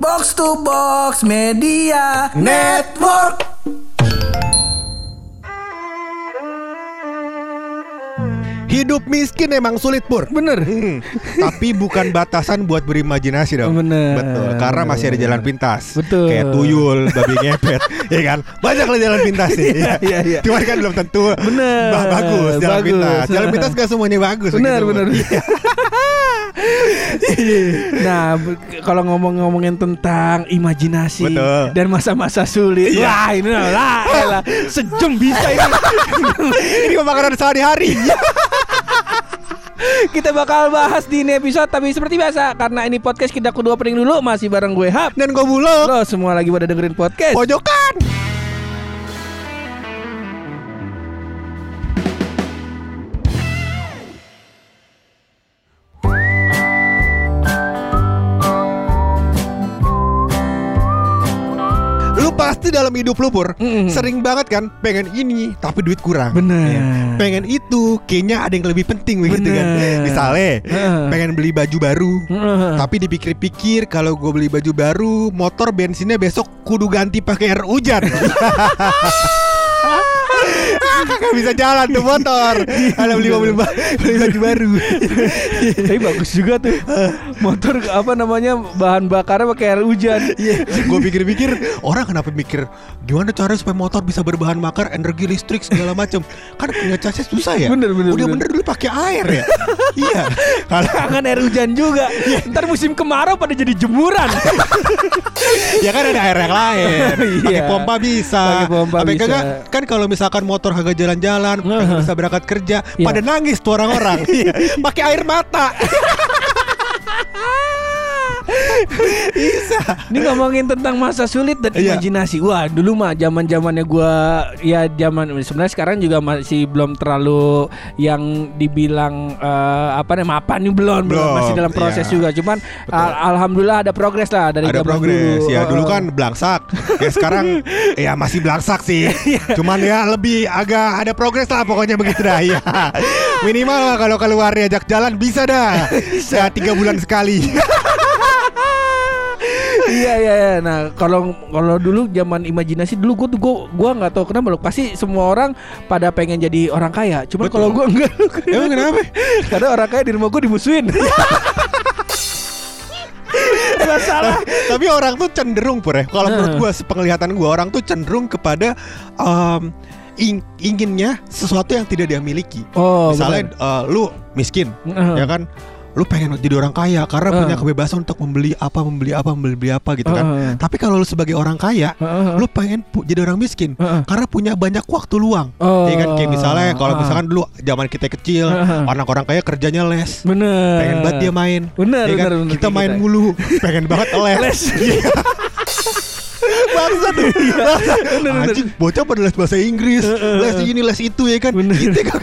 Box to Box Media Network. Hidup miskin emang sulit pur Bener. Hmm, Tapi bukan batasan buat berimajinasi dong Bener. Betul Karena masih ada jalan pintas Betul. Kayak tuyul, babi ngepet Ya kan Banyak lah jalan pintas nih Iya, iya, iya. Cuman kan belum tentu Bener. bah, Bagus jalan Bagus. pintas Jalan pintas gak semuanya bagus Bener, begitu, bener. Nah, kalau ngomong-ngomongin tentang imajinasi Betul. dan masa-masa sulit, Iya. wah ini lah, lah, elah, sejam bisa ini. Ini mah makanan sehari-hari kita bakal bahas di ini episode, tapi seperti biasa karena ini podcast kita kedua pening dulu masih bareng gue Hap. Dan gue bulog Lo semua lagi pada dengerin podcast. Pojokan Pasti dalam hidup lu pur Mm-mm. Sering banget kan Pengen ini Tapi duit kurang Bener. Ya. Pengen itu Kayaknya ada yang lebih penting kan Bener. Misalnya Heeh. Pengen beli baju baru Heeh. Tapi dipikir-pikir kalau gue beli baju baru, motor bensinnya besok kudu ganti pakai air hujan. Gak bisa jalan tuh motor. Kalau beli mobil ba- beli baju baru. Tapi bagus juga tuh Motor apa namanya Bahan bakarnya pakai air hujan gue pikir-pikir orang kenapa mikir gimana cara supaya motor bisa berbahan bakar energi listrik segala macam. Kan punya casnya susah ya. Bener, bener, Udah bener. bener dulu pakai air ya. iya. Kalau air hujan juga Ntar musim kemarau pada jadi jemuran ya kan ada air yang lain. Pakai Iya. pompa bisa. Pakai pompa bisa. kagak? Kan kalau misalkan motor kagak jalan-jalan, kagak bisa berangkat kerja, Iya. pada nangis tuh orang-orang. Pakai air mata. bisa. Ini ngomongin tentang masa sulit dan Iya. imajinasi. Wah, dulu mah zaman zamannya gua ya zaman sebenarnya sekarang juga masih belum terlalu yang dibilang eh, apa namanya mapan nih belum, belum Belum, masih dalam proses iya. juga. Cuman Betul. al- alhamdulillah ada progres lah dari Ada zaman progres dulu. ya dulu Heeh. kan belangsak ya sekarang ya masih belangsak sih cuman ya lebih agak ada progres lah pokoknya begitu dah ya minimal kalau keluar diajak jalan bisa dah ya tiga bulan sekali iya iya iya. Nah, kalau kalau dulu zaman imajinasi dulu gua tuh gua gua nggak tahu kenapa loh. Pasti semua orang pada pengen jadi orang kaya. Betul. kalau gua enggak. Emang kenapa? Karena orang kaya di rumah gua dimusuhin. Gak salah. Tapi orang tuh cenderung pur ya. Kalau Nah. menurut gua sepenglihatan gua orang tuh cenderung kepada em, ing- inginnya sesuatu yang tidak dia miliki. Oh, Misalnya eh, lu miskin, Heeh. ya kan? Lu pengen jadi orang kaya karena Heeh. punya kebebasan untuk membeli apa, membeli apa, membeli apa gitu kan. Tapi kalau lu sebagai orang kaya, Heeh. lu pengen jadi orang miskin Heeh. karena punya banyak waktu luang. Oh. Ya kan kayak misalnya kalau Ah. misalkan dulu zaman kita kecil, Heeh. anak orang kaya kerjanya les. Bener. Pengen banget dia main. Bener, Ya kan? bener, bener, Kita main kita. mulu, pengen banget les. Les. Iya. Bangsa tuh Anjing bocah pada les bahasa Inggris Les ini les itu ya kan Bener. Kita kan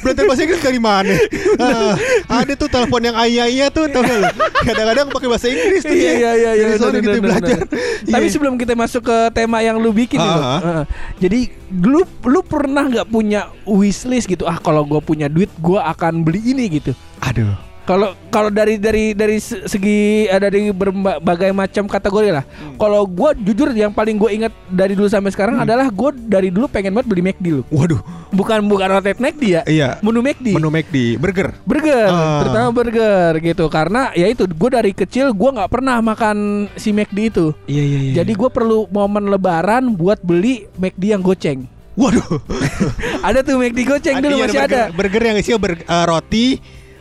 Belajar bahasa Inggris dari mana Ah, Ada tuh telepon yang ayah-ayah tuh tau gak lu? Kadang-kadang pakai bahasa Inggris tuh Iya ya. iya iya iya gitu bener, belajar bener. Tapi Iya. sebelum kita masuk ke tema yang lu bikin itu, Ah. heeh. jadi lu lu pernah nggak punya wishlist gitu? Ah kalau gue punya duit, gue akan beli ini gitu. Aduh Kalau kalau dari dari dari se- segi eh, dari berbagai macam kategori lah. Hmm. Kalau gue jujur yang paling gue ingat dari dulu sampai sekarang adalah gue dari dulu pengen banget beli McD lu. Waduh Bukan bukan outlet McD ya. Iya Menu McD. Menu McD Burger burger Ah. terutama burger gitu karena ya itu gue dari kecil gue nggak pernah makan si McD itu Iya iya iya jadi gue perlu momen lebaran buat beli McD yang goceng Waduh ada tuh McD goceng dulu Iya, masih burger, ada Burger yang isinya ber- eh, roti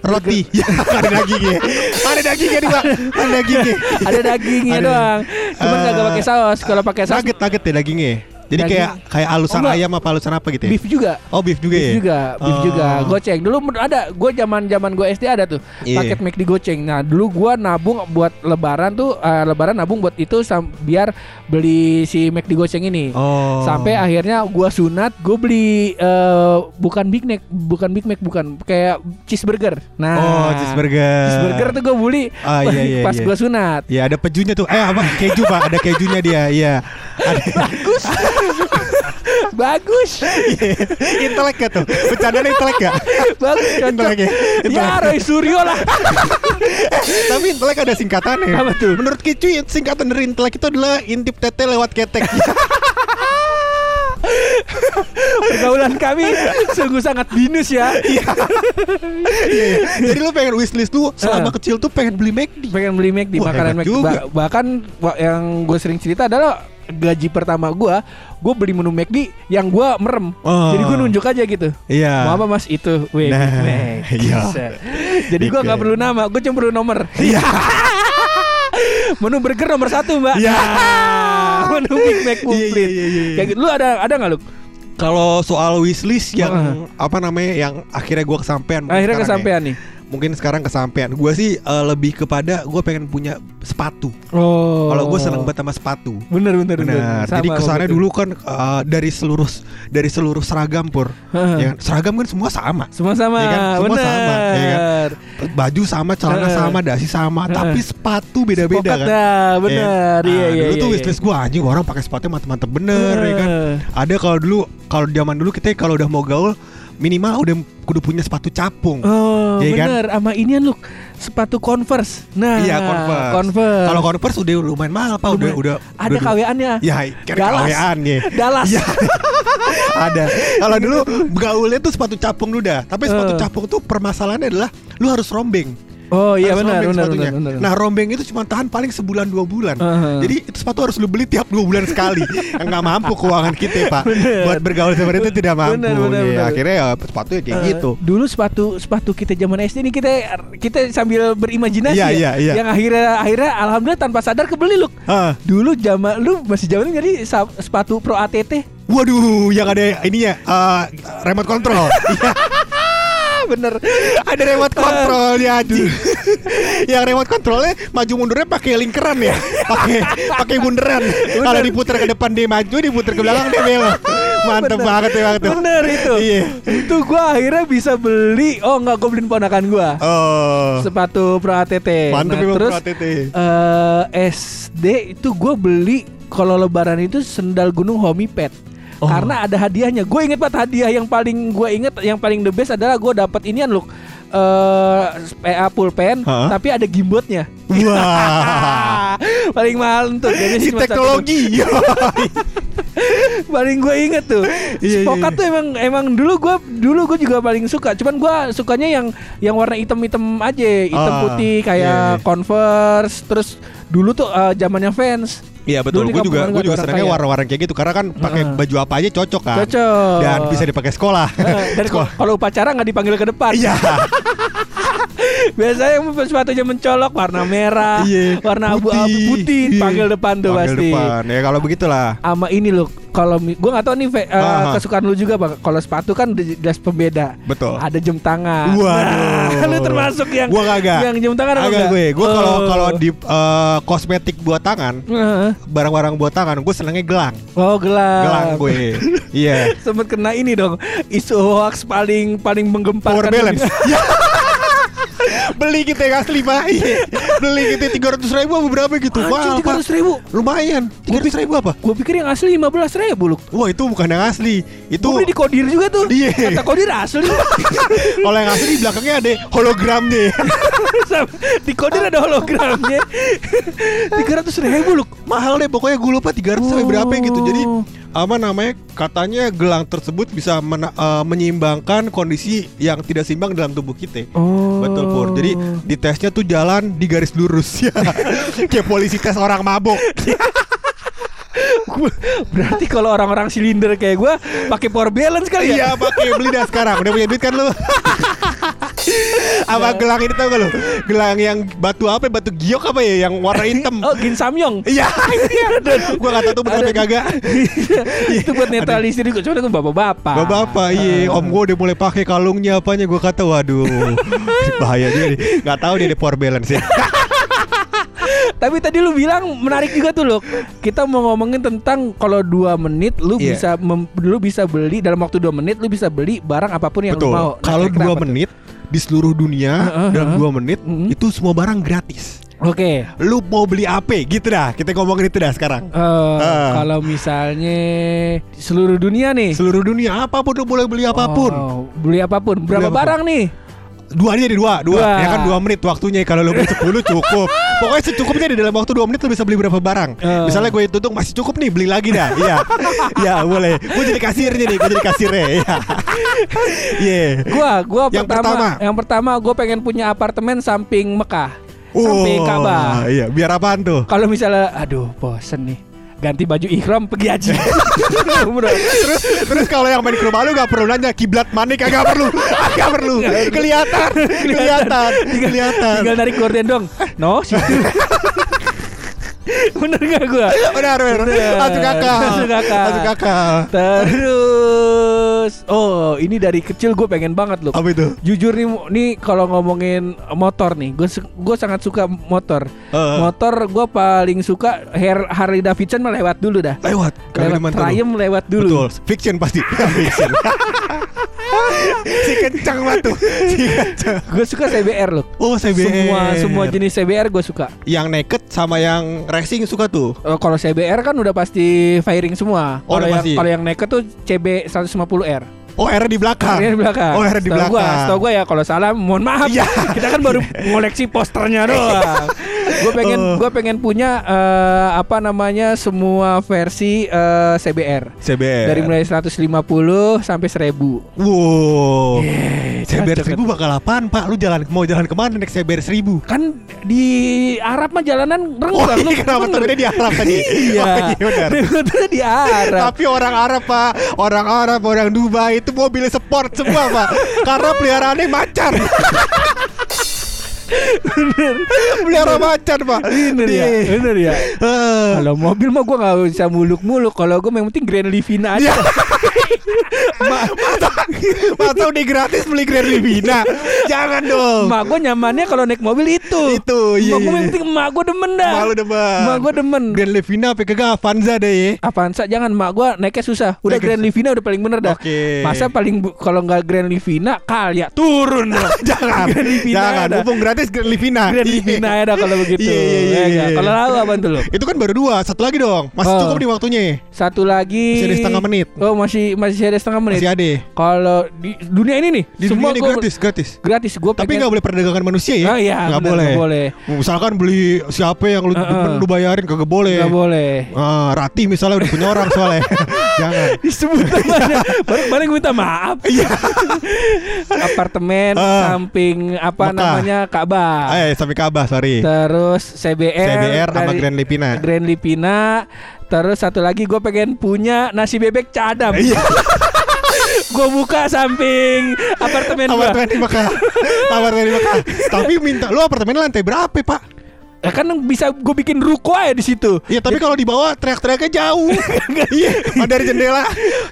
Roti. Ya? Ada dagingnya Ada dagingnya nih pak Ada dagingnya ada. dagingnya doang. Cuman Eh, kagak pakai saus. Kalau pakai saus Nugget nugget ya dagingnya Jadi Daging. kayak kayak alusan Oh, ayam apa alusan apa gitu ya? Beef juga. Oh beef juga beef ya? juga beef Oh. juga. Goceng dulu ada gue zaman zaman gue SD ada tuh Iya. paket McD goceng nah dulu gue nabung buat lebaran tuh eh, lebaran nabung buat itu sam- biar beli si McD goceng ini. Oh. Sampai akhirnya gua sunat, gue beli eh, bukan Big Mac, bukan Big Mac, bukan kayak cheeseburger. Nah, Oh cheeseburger. cheeseburger tuh gue beli Ah, iya, iya, pas iya. gua sunat. Ya ada pejunya tuh. Eh apa? Keju pak. Ada kejunya dia. Iya. Ada Bagus, Intelek gak tuh Bercandanya intelek gak bagus. Intelek ya Ya Roy Suryo lah. Tapi intelek ada singkatannya. Apa tuh? Menurut Kicuy singkatan dari intelek itu adalah intip tete lewat ketek. Pergaulan kami sungguh sangat binus ya. Iya, iya. Jadi lu pengen wishlist lu selama Ah. kecil tuh pengen beli McD. Pengen beli McD, Wah, makanan McD. Ba- bahkan yang gue sering cerita adalah gaji pertama gue, gue beli menu McD yang gue merem. Oh. Jadi gue nunjuk aja gitu. Iya. Mau apa mas itu? Wih, Nah, Mac. iya. Jadi gue nggak perlu nama, gue cuma perlu nomor. Iya. Menu burger nomor satu mbak. Iya. Menu Big Mac Iya, komplit. iya, iya, iya. Kayak gitu. Lu ada ada nggak lu? Kalau soal wishlist yang apa namanya yang akhirnya gua kesampaian Akhirnya sekarang ya. kesampaian nih. Mungkin sekarang kesampaian. Gua sih eh, lebih kepada gua pengen punya sepatu. Oh. Kalau gue seneng banget sama sepatu. Bener bener bener. Sama Jadi kesannya betul. dulu kan eh, dari seluruh dari seluruh seragam pur. Ya kan? Seragam kan semua sama. Semua sama, Iya kan? Semua bener. sama, iya kan? Baju sama, celana sama, dasi sama, tapi sepatu beda-beda kan. dah, bener. Iya. Iya Ah, iya Dulu iya. tuh iya. wishlist gue anjing orang pakai sepatu mantep-mantep bener ya kan. Ada kalau dulu kalau zaman dulu kita kalau udah mau gaul minimal udah kudu punya sepatu capung. Oh, kan? bener. Sama inian lu sepatu Converse. Nah, Iya Converse. Converse. Kalau Converse udah lumayan mahal pak, udah udah. ada udah- KWA-nya. Ya, kira Dallas. ya. Dallas. Iya. ada. Kalau dulu gaulnya tuh sepatu capung dulu dah. Tapi sepatu Eh. capung tuh permasalahannya adalah lu harus rombeng. Oh iya benar benar sepatunya. benar benar. Nah rombeng itu cuma tahan paling sebulan dua bulan. Uh-huh. Jadi itu sepatu harus lu beli tiap dua bulan sekali. Nggak mampu keuangan kita pak. Bener. Buat bergaul seperti itu tidak mampu. Bener, bener, Iya, bener. Akhirnya ya sepatu ya kayak Eh, gitu. Dulu sepatu sepatu kita zaman SD nih kita kita sambil berimajinasi Iya, ya. iya, iya. Yang akhirnya akhirnya alhamdulillah tanpa sadar kebeli lu. Ah. Dulu zaman lu masih zaman jadi sepatu Pro ATT. Waduh, yang ada ininya eh, remote control. Bener. ada remote control ya anjing. yang remote controlnya maju mundurnya pakai lingkaran ya. Pakai pakai bunderan. Kalau diputar ke depan dia maju, diputar ke belakang dia belok. Mantep Bener. banget ya waktu. Bener itu. Iya. Itu gua akhirnya bisa beli. Oh enggak, gua beliin ponakan gua. Oh. Sepatu Pro ATT. Mantep Nah, terus Pro ATT. eh, SD itu gue beli kalau lebaran itu sendal gunung homie pet. Oh. Karena ada hadiahnya. Gue inget banget hadiah yang paling gue inget yang paling the best adalah gue dapat inian loh. Eh PA pulpen Hah? tapi ada gimbotnya. Wah. paling mahal tuh. Jadi Si teknologi. paling gue inget tuh. Iya, iya, Spokat iya. tuh emang emang dulu gue dulu gue juga paling suka. Cuman gue sukanya yang yang warna hitam-hitam aja, hitam Ah, putih iya, kayak iya. Converse. Terus dulu tuh eh, zamannya fans. Iya betul, gue juga gue juga senangnya warna-warna kayak gitu karena kan pakai Heeh. baju apa aja cocok kan. Cocok. Dan bisa dipakai sekolah. Eh, dan Sekolah. kalau upacara nggak dipanggil ke depan. Iya. Biasanya yang sepatunya mencolok warna merah, Iya. warna abu-abu Putih. putih, Iya. panggil depan tuh Panggil pasti. depan. Ya kalau begitulah. Sama ini loh, kalau gua nggak tahu nih Aha. kesukaan lu juga bang. Kalau sepatu kan jelas pembeda. Betul. Ada jam tangan. Waduh. Nah, lu termasuk yang Gua kagak. yang jam tangan apa Agak enggak? gue. Gue kalau Oh. kalau di eh, kosmetik buat tangan, Heeh. barang-barang buat tangan, gue senengnya gelang. Oh gelang. Gelang gue. Iya. Sempet kena ini dong isu hoax paling paling menggemparkan. Power balance. Ya. Beli kita yang asli pak Iya. Beli kita tiga ratus ribu apa berapa gitu Mahal tiga ratus ribu. Lumayan Tiga ratus ribu apa Gue pikir yang asli lima belas ribu loh. Wah itu bukan yang asli Itu Gue beli di Kodir juga tuh. Iya. Kata Kodir asli. Kalau yang asli di belakangnya ada hologramnya di Kodir ada hologramnya. Tiga ratus ribu loh. Mahal deh pokoknya gue lupa 300 sampai berapa gitu Jadi Oh. Apa namanya katanya gelang tersebut bisa mena- eh, menyeimbangkan kondisi yang tidak seimbang dalam tubuh kita Oh. Betul Pur. Jadi di tesnya tuh jalan di garis lurus ya. Kayak polisi tes orang mabok. Berarti kalau orang-orang silinder kayak gue pakai power balance kali ya. Iya pakai beli dah sekarang. Udah punya duit kan lu? apa gelang ini tau gak lu? Gelang yang batu apa? Batu giok apa ya? Yang warna hitam. Oh, Gin Samyong. Iya. Gua gak tahu tuh bener apa kagak. itu buat netralisir juga. Cuma itu bapak-bapak. Bapak-bapak, iya, om gue udah mulai pakai kalungnya apanya gue kata waduh bahaya dia nih. Gak tahu dia ada power balance ya. Tapi tadi lu bilang menarik juga tuh loh. Kita mau ngomongin tentang kalau dua menit lu Iya. bisa mem- lu bisa beli dalam waktu dua menit lu bisa beli barang apa pun yang Betul. lu mau. Nah, Kalau dua tuh? Di seluruh dunia Heeh, dalam dua menit Mhm. itu semua barang gratis. Oke. Lu mau beli apa? Gitu dah. Kita ngomongin itu dah sekarang. Eh, Ah. kalau misalnya seluruh dunia nih. Seluruh dunia apa pun lu boleh beli apa pun. Oh, beli apa pun. Berapa Beli apa pun. barang nih? Dua aja jadi dua, dua. Dua. Ya kan dua menit waktunya. Kalau lo beli 10 cukup. Pokoknya secukupnya di dalam waktu dua menit lo bisa beli berapa barang. Eh. Misalnya gue hitung masih cukup nih beli lagi dah. Iya. Iya boleh. Gue jadi kasirnya nih. Gue jadi kasirnya. Iya. Iya. Gua gua Yang pertama, pertama. yang pertama gue pengen punya apartemen samping Mekah. Samping Oh, Ka'bah. Iya. Biar apaan tuh? Kalau misalnya aduh bosen nih ganti baju ihram pergi. Bro. terus terus kalau yang main ke rumah lu gak perlu nanya kiblat mana kagak perlu kagak perlu kelihatan kelihatan kelihatan Tinggal narik gorden dong. No, situ. Bener gak gua? benar benar Bener. masuk akal Masuk akal. Terus Oh ini dari kecil gue pengen banget loh. Apa itu? Jujur nih nih kalau ngomongin motor nih Gue gue sangat suka motor. Eh. Motor gue paling suka Har- Harley Davidson mah lewat dulu dah. Lewat? Lewat. Triumph lewat dulu. Betul. Fiction pasti. Fiction. Si kencang banget tuh. Si kencang. Gue suka CBR loh. Oh CBR Semua semua jenis CBR gue suka. Yang naked sama yang racing suka tuh? Eh, kalau CBR kan udah pasti firing semua. Oh, Kalau yang kalau yang naked tuh CB 150R. Oh R di belakang Ini di belakang. oh R di gua, belakang setahu gua ya kalau salah mohon maaf. Iya. Kita kan baru ngoleksi posternya doang. Gue pengen Oh. gue pengen punya eh, apa namanya semua versi eh, CBR. CBR Dari mulai 150 sampai 1000. wow Yeay, CBR cocok 1000 bakal apaan pak lu jalan mau jalan ke mana naik CBR 1000 Kan di Arab mah jalanan Oh renggang lu. iya kenapa temennya di Arab tadi Iya. Oh iya di Arab. Tapi orang Arab pak Orang Arab, orang Dubai Itu mobil sport semua pak Karena peliharaannya macan Pelihara macan pak. Bener ya, Iya. bener ya. Eh. Kalau mobil mah gue gak bisa muluk-muluk. Kalau gue yang penting Grand Livina aja. Ma- Masa udah gratis beli Grand Livina. Jangan dong. Mak gue nyamannya kalau naik mobil itu. Itu, iya, Mak gue iya. yang penting mak gue demen dah. Malu demen. Mak gue demen. Grand Livina apa kagak? Avanza deh. Ya Avanza jangan. Mak gue naiknya susah. Udah Grand Livina udah paling bener dah. Masa paling kalau nggak Grand Livina Kalya turun. Jangan. Grand Livina Jangan. Mumpung gratis Grand Livina Grand Iya. Livina ya dah kalau begitu Iya, iya, iya, Ya nggak? iya. Kalau lalu apa tuh lo? Itu kan baru dua Satu lagi dong Masih Oh. cukup nih waktunya Satu lagi Masih ada setengah menit. Oh masih masih ada setengah menit Masih ada Kalau di dunia ini nih Di semua dunia ini gua- gratis Gratis Gratis gue Tapi nggak boleh perdagangan manusia ya Oh iya Nggak bener, boleh nggak boleh Misalkan beli siapa yang lu, Heeh. lu bayarin kagak boleh Nggak boleh Ah, Rati misalnya udah punya orang soalnya Jangan. Disebut namanya. Baru kemarin gue minta maaf. Iya. Apartemen Ah. samping apa Mekah. namanya Ka'bah. Eh sampai Kabah sorry. Terus CBR CBR sama Grand Lipina. Grand Lipina. Terus satu lagi gue pengen punya nasi bebek cadam. Iya. Gue buka samping apartemen Apartemen di Mekah. Apartemen di Mekah. Tapi minta Lu apartemen lantai berapa pak? Ya kan bisa gue bikin ruko aja di situ. Iya tapi kalau di bawah teriak-teriaknya jauh. Iya. Dari jendela.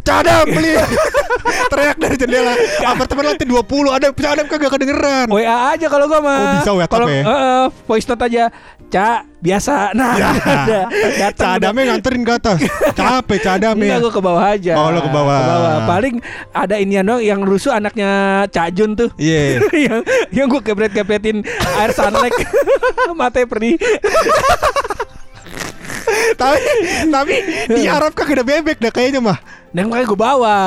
Cadam beli Teriak dari jendela. Apartemen lantai 20 Ada Cadam kagak kedengeran? WA aja kalau gue mah Oh, bisa WhatsApp kalau ya? eh, voice note aja. Cak biasa. Nah Ya. ada. Datang Cadamnya nganterin ke atas. Capek cadamnya Enggak gue ke bawah aja. Oh, lo ke bawah. Paling ada inian doang Yang rusuh anaknya Cak Jun tuh. Iya. Yang yang gue kepret kepretin air sunlight. Matanya perih tapi tapi di Arab kagak ada bebek dah kayaknya mah. dan makanya gue bawa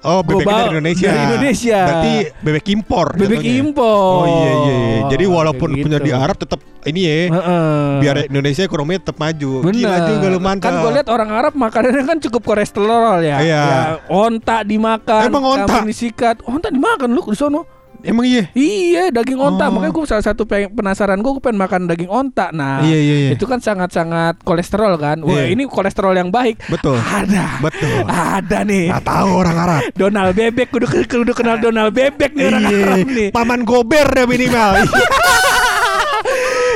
Oh, bawa- dari Indonesia. dari Indonesia Berarti bebek impor. bebek jatuhnya. impor Oh iya iya. iya. Jadi walaupun Kayak punya gitu. di Arab tetap ini ya. Biar Indonesia ekonominya tetap maju. Bener. Gila juga lu mantap. Kan gue lihat orang Arab makanannya kan cukup kolesterol ya. Iya. Ya, onta dimakan. Emang onta? kambing disikat. Onta dimakan lu di sono. Emang iya. Iya daging onta Oh. Makanya gue salah satu penasaran gue pengen makan daging onta Nah Iya, iya, iya. Itu kan sangat-sangat kolesterol kan Wah Iya. ini kolesterol yang baik Betul. Ada Betul. Ada nih Nggak tahu orang Arab. Donald Bebek Kudu, kudu kenal Donald Bebek nih orang Iya. Arab nih Paman gober dah minimal.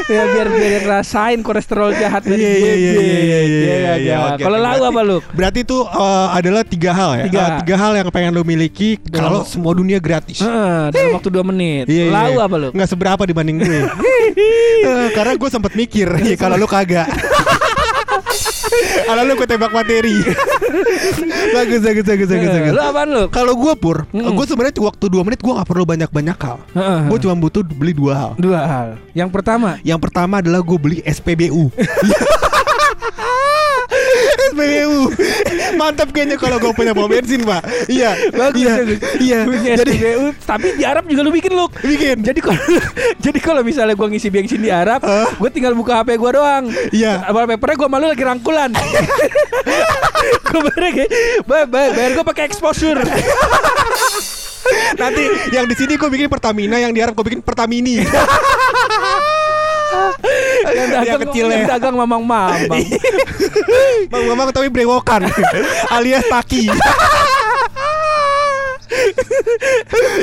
ya, Biar biar ngerasain kolesterol jahat dari Iya iya iya iya iya iya. Iya, iya, iya. oke, Kalau Berarti- apa lu? Berarti itu eh, adalah tiga hal ya. Tiga. Eh, tiga hal yang pengen lu miliki kalau semua dunia gratis. Heeh, dalam waktu 2 menit Iya, iya. Lalu apa lu? Nggak seberapa dibanding gue. Eh, karena gue sempat mikir ya, kalau lu kagak. Kalau lu gue tembak materi. bagus bagus bagus bagus. Eh, bagus. Lu apaan lu? Kalau gue pur, Mm-mm. gue sebenarnya waktu dua menit gue nggak perlu banyak banyak hal. Heeh. Gue cuma butuh beli dua hal. Dua hal Yang pertama Yang pertama adalah gue beli SPBU. SPBU. mantap kayaknya kalau gue punya pom bensin, Pak. Iya. Bagus, iya. Iya. Punya Jadi SPBU, tapi di Arab juga lu bikin lu. bikin. Jadi kalau jadi kalau misalnya gua ngisi bensin di Arab, gue tinggal buka HP gua doang. Iya. Wallpapernya gua malu lagi rangkulan. gue bayar, bayar, bayar gue pakai exposure. Nanti yang di sini gue bikin Pertamina, yang di Arab gue bikin Pertamini. Yang dagang, Yang kecil yang ya. dagang mamang mamang. Bang Mamang tapi brewokan alias taki.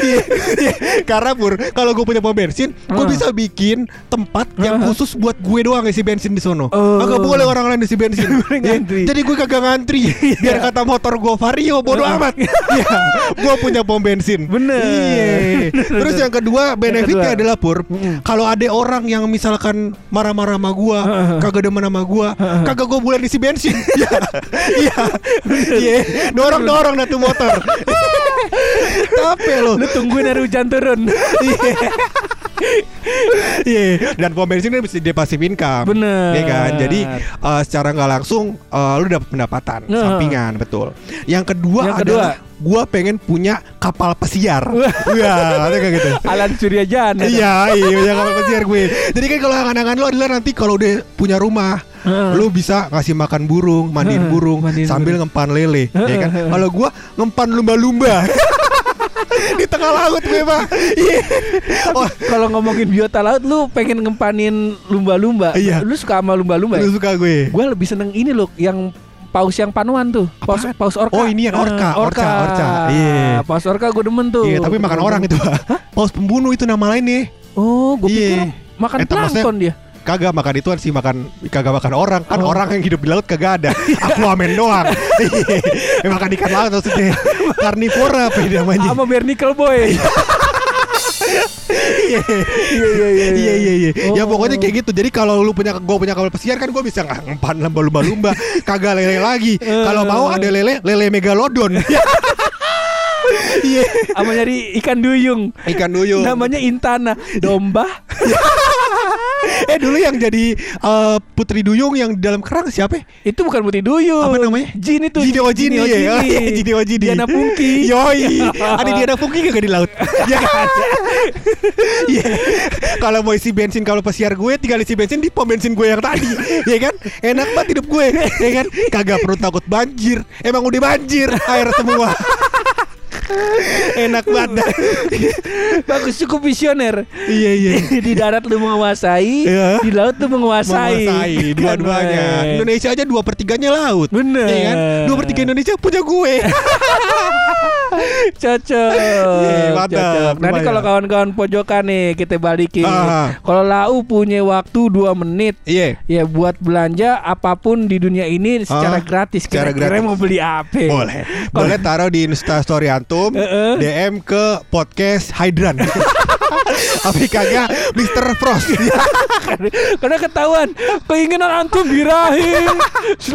Iya, iya. Karena pur kalau gue punya pom bensin, gue Ah. bisa bikin tempat yang Ah. khusus buat gue doang isi bensin di sono. Oh. Kagak boleh orang lain isi bensin. Ya, ngantri. Jadi gue kagak ngantri. Biar kata motor gue vario bodo Ah. amat. Iya, gue punya pom bensin. Bener. Iya. Terus yang kedua benefitnya adalah pur, kalau ada orang yang misalkan marah-marah sama gue, kagak demen sama gue, kagak gue boleh isi bensin. Iya, iya, iya. Dorong dorong dah tuh motor. Capek lo. Lu tungguin hari hujan turun. Iya, dan pom bensin kan bisa passive income. Bener. Iya kan? Jadi uh, secara nggak langsung uh, lu dapat pendapatan Nah. sampingan, betul. Yang kedua Yang kedua. adalah gua pengen punya kapal pesiar. Iya, ada kayak gitu. Alan Suryajana. Iya, iya punya kapal pesiar gue. Jadi kan kalau angan-angan lu adalah nanti kalau udah punya rumah, Heeh. lu bisa ngasih makan burung, mandiin burung mandiin sambil burung. ngempan lele, ya kan? Kalau gua ngempan lumba-lumba. Di tengah laut gue, Pak. Iya. Oh, Kalau ngomongin biota laut lu pengen ngempanin lumba-lumba. Iya. Lu suka sama lumba-lumba ya? lu suka gue. Gue lebih seneng ini loh yang paus yang panuan tuh. Paus Apaan? paus orca. Oh, ini yang orca, Eh, orca, orca. Iya. Paus orca gue demen tuh. Iya, tapi makan orang itu, Pak. Paus pembunuh itu nama lainnya. Oh, gue pikir Iya. makan Eh, maksudnya- plankton dia. Kagak makan itu sih makan kagak makan orang kan Oh. orang yang hidup di laut kagak ada aquaman doang Iya. makan ikan laut maksudnya karnivora apa ya namanya Sama Bernicle Boy. iya iya iya iya iya iya ya Oh. pokoknya kayak gitu jadi kalau lu punya gue punya kapal pesiar kan gue bisa ngempan lumba lumba kagak lele lagi kalau mau ada lele lele megalodon iya Sama nyari ikan duyung. ikan duyung Namanya Intana. Domba. Eh dulu yang jadi eh, putri duyung yang di dalam kerang siapa? Itu bukan putih duyung. Apa namanya? Jin itu. Jini Ojini ya. Oh, iya, Jini Ojini. Diana Pungki. Yoi. Ada Diana Pungki gak di laut? Ya kan. Iya. Kalau mau isi bensin kalau pesiar gue tinggal isi bensin di pom bensin gue yang tadi. Ya kan? Enak banget hidup gue. Ya kan? Kagak perlu takut banjir. Emang udah banjir air semua. Enak banget. Bagus cukup visioner. Iya iya. di darat lu menguasai, Iya. di laut lu menguasai. Menguasai dua-duanya. Keren. Indonesia aja dua pertiganya laut. Bener. Iya kan? Dua per tiga Indonesia punya gue. Cocok. Cocok. Nanti kalau kawan-kawan pojokan nih kita balikin. Ah. Kalau lau punya waktu 2 menit Iya. ya buat belanja apa pun di dunia ini secara Ah, gratis. secara Kira-kira gratis. mau beli apa? Boleh. Boleh taruh di Insta Story Antum, Heeh. DM ke podcast Hydran. Tapi kagak Mr. Frost. Karena ketahuan keinginan antum birahi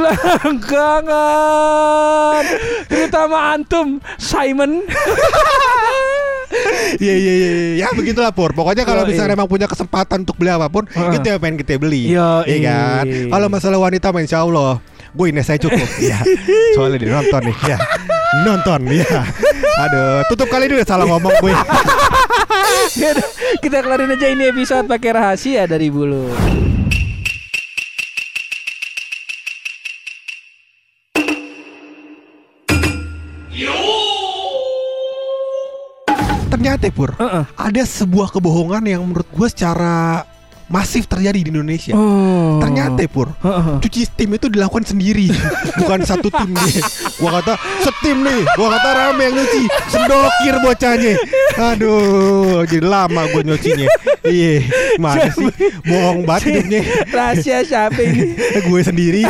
selangkangan terutama antum Simon Iya iya iya iya. ya begitulah Pur. Pokoknya kalau misalnya emang punya kesempatan untuk beli apa pun, Heeh. itu yang pengen kita beli. Iya kan? Kalau masalah wanita insya Allah Gue ini saya cukup ya. Soalnya dia nonton nih ya. Nonton ya. Aduh, tutup kali udah salah ngomong gue. Kita kelarin aja ini episode pakai rahasia dari bulu Ternyata Pur, Heeh. ada sebuah kebohongan yang menurut gue secara masif terjadi di Indonesia. Oh. Ternyata Pur, Heeh. cuci tim itu dilakukan sendiri bukan satu tim nih gua kata setim nih gua kata rame yang nyuci sendokir bocahnya aduh jadi lama gua nyucinya iya mana sih bohong banget hidupnya Rahasia siapa ini? gue sendiri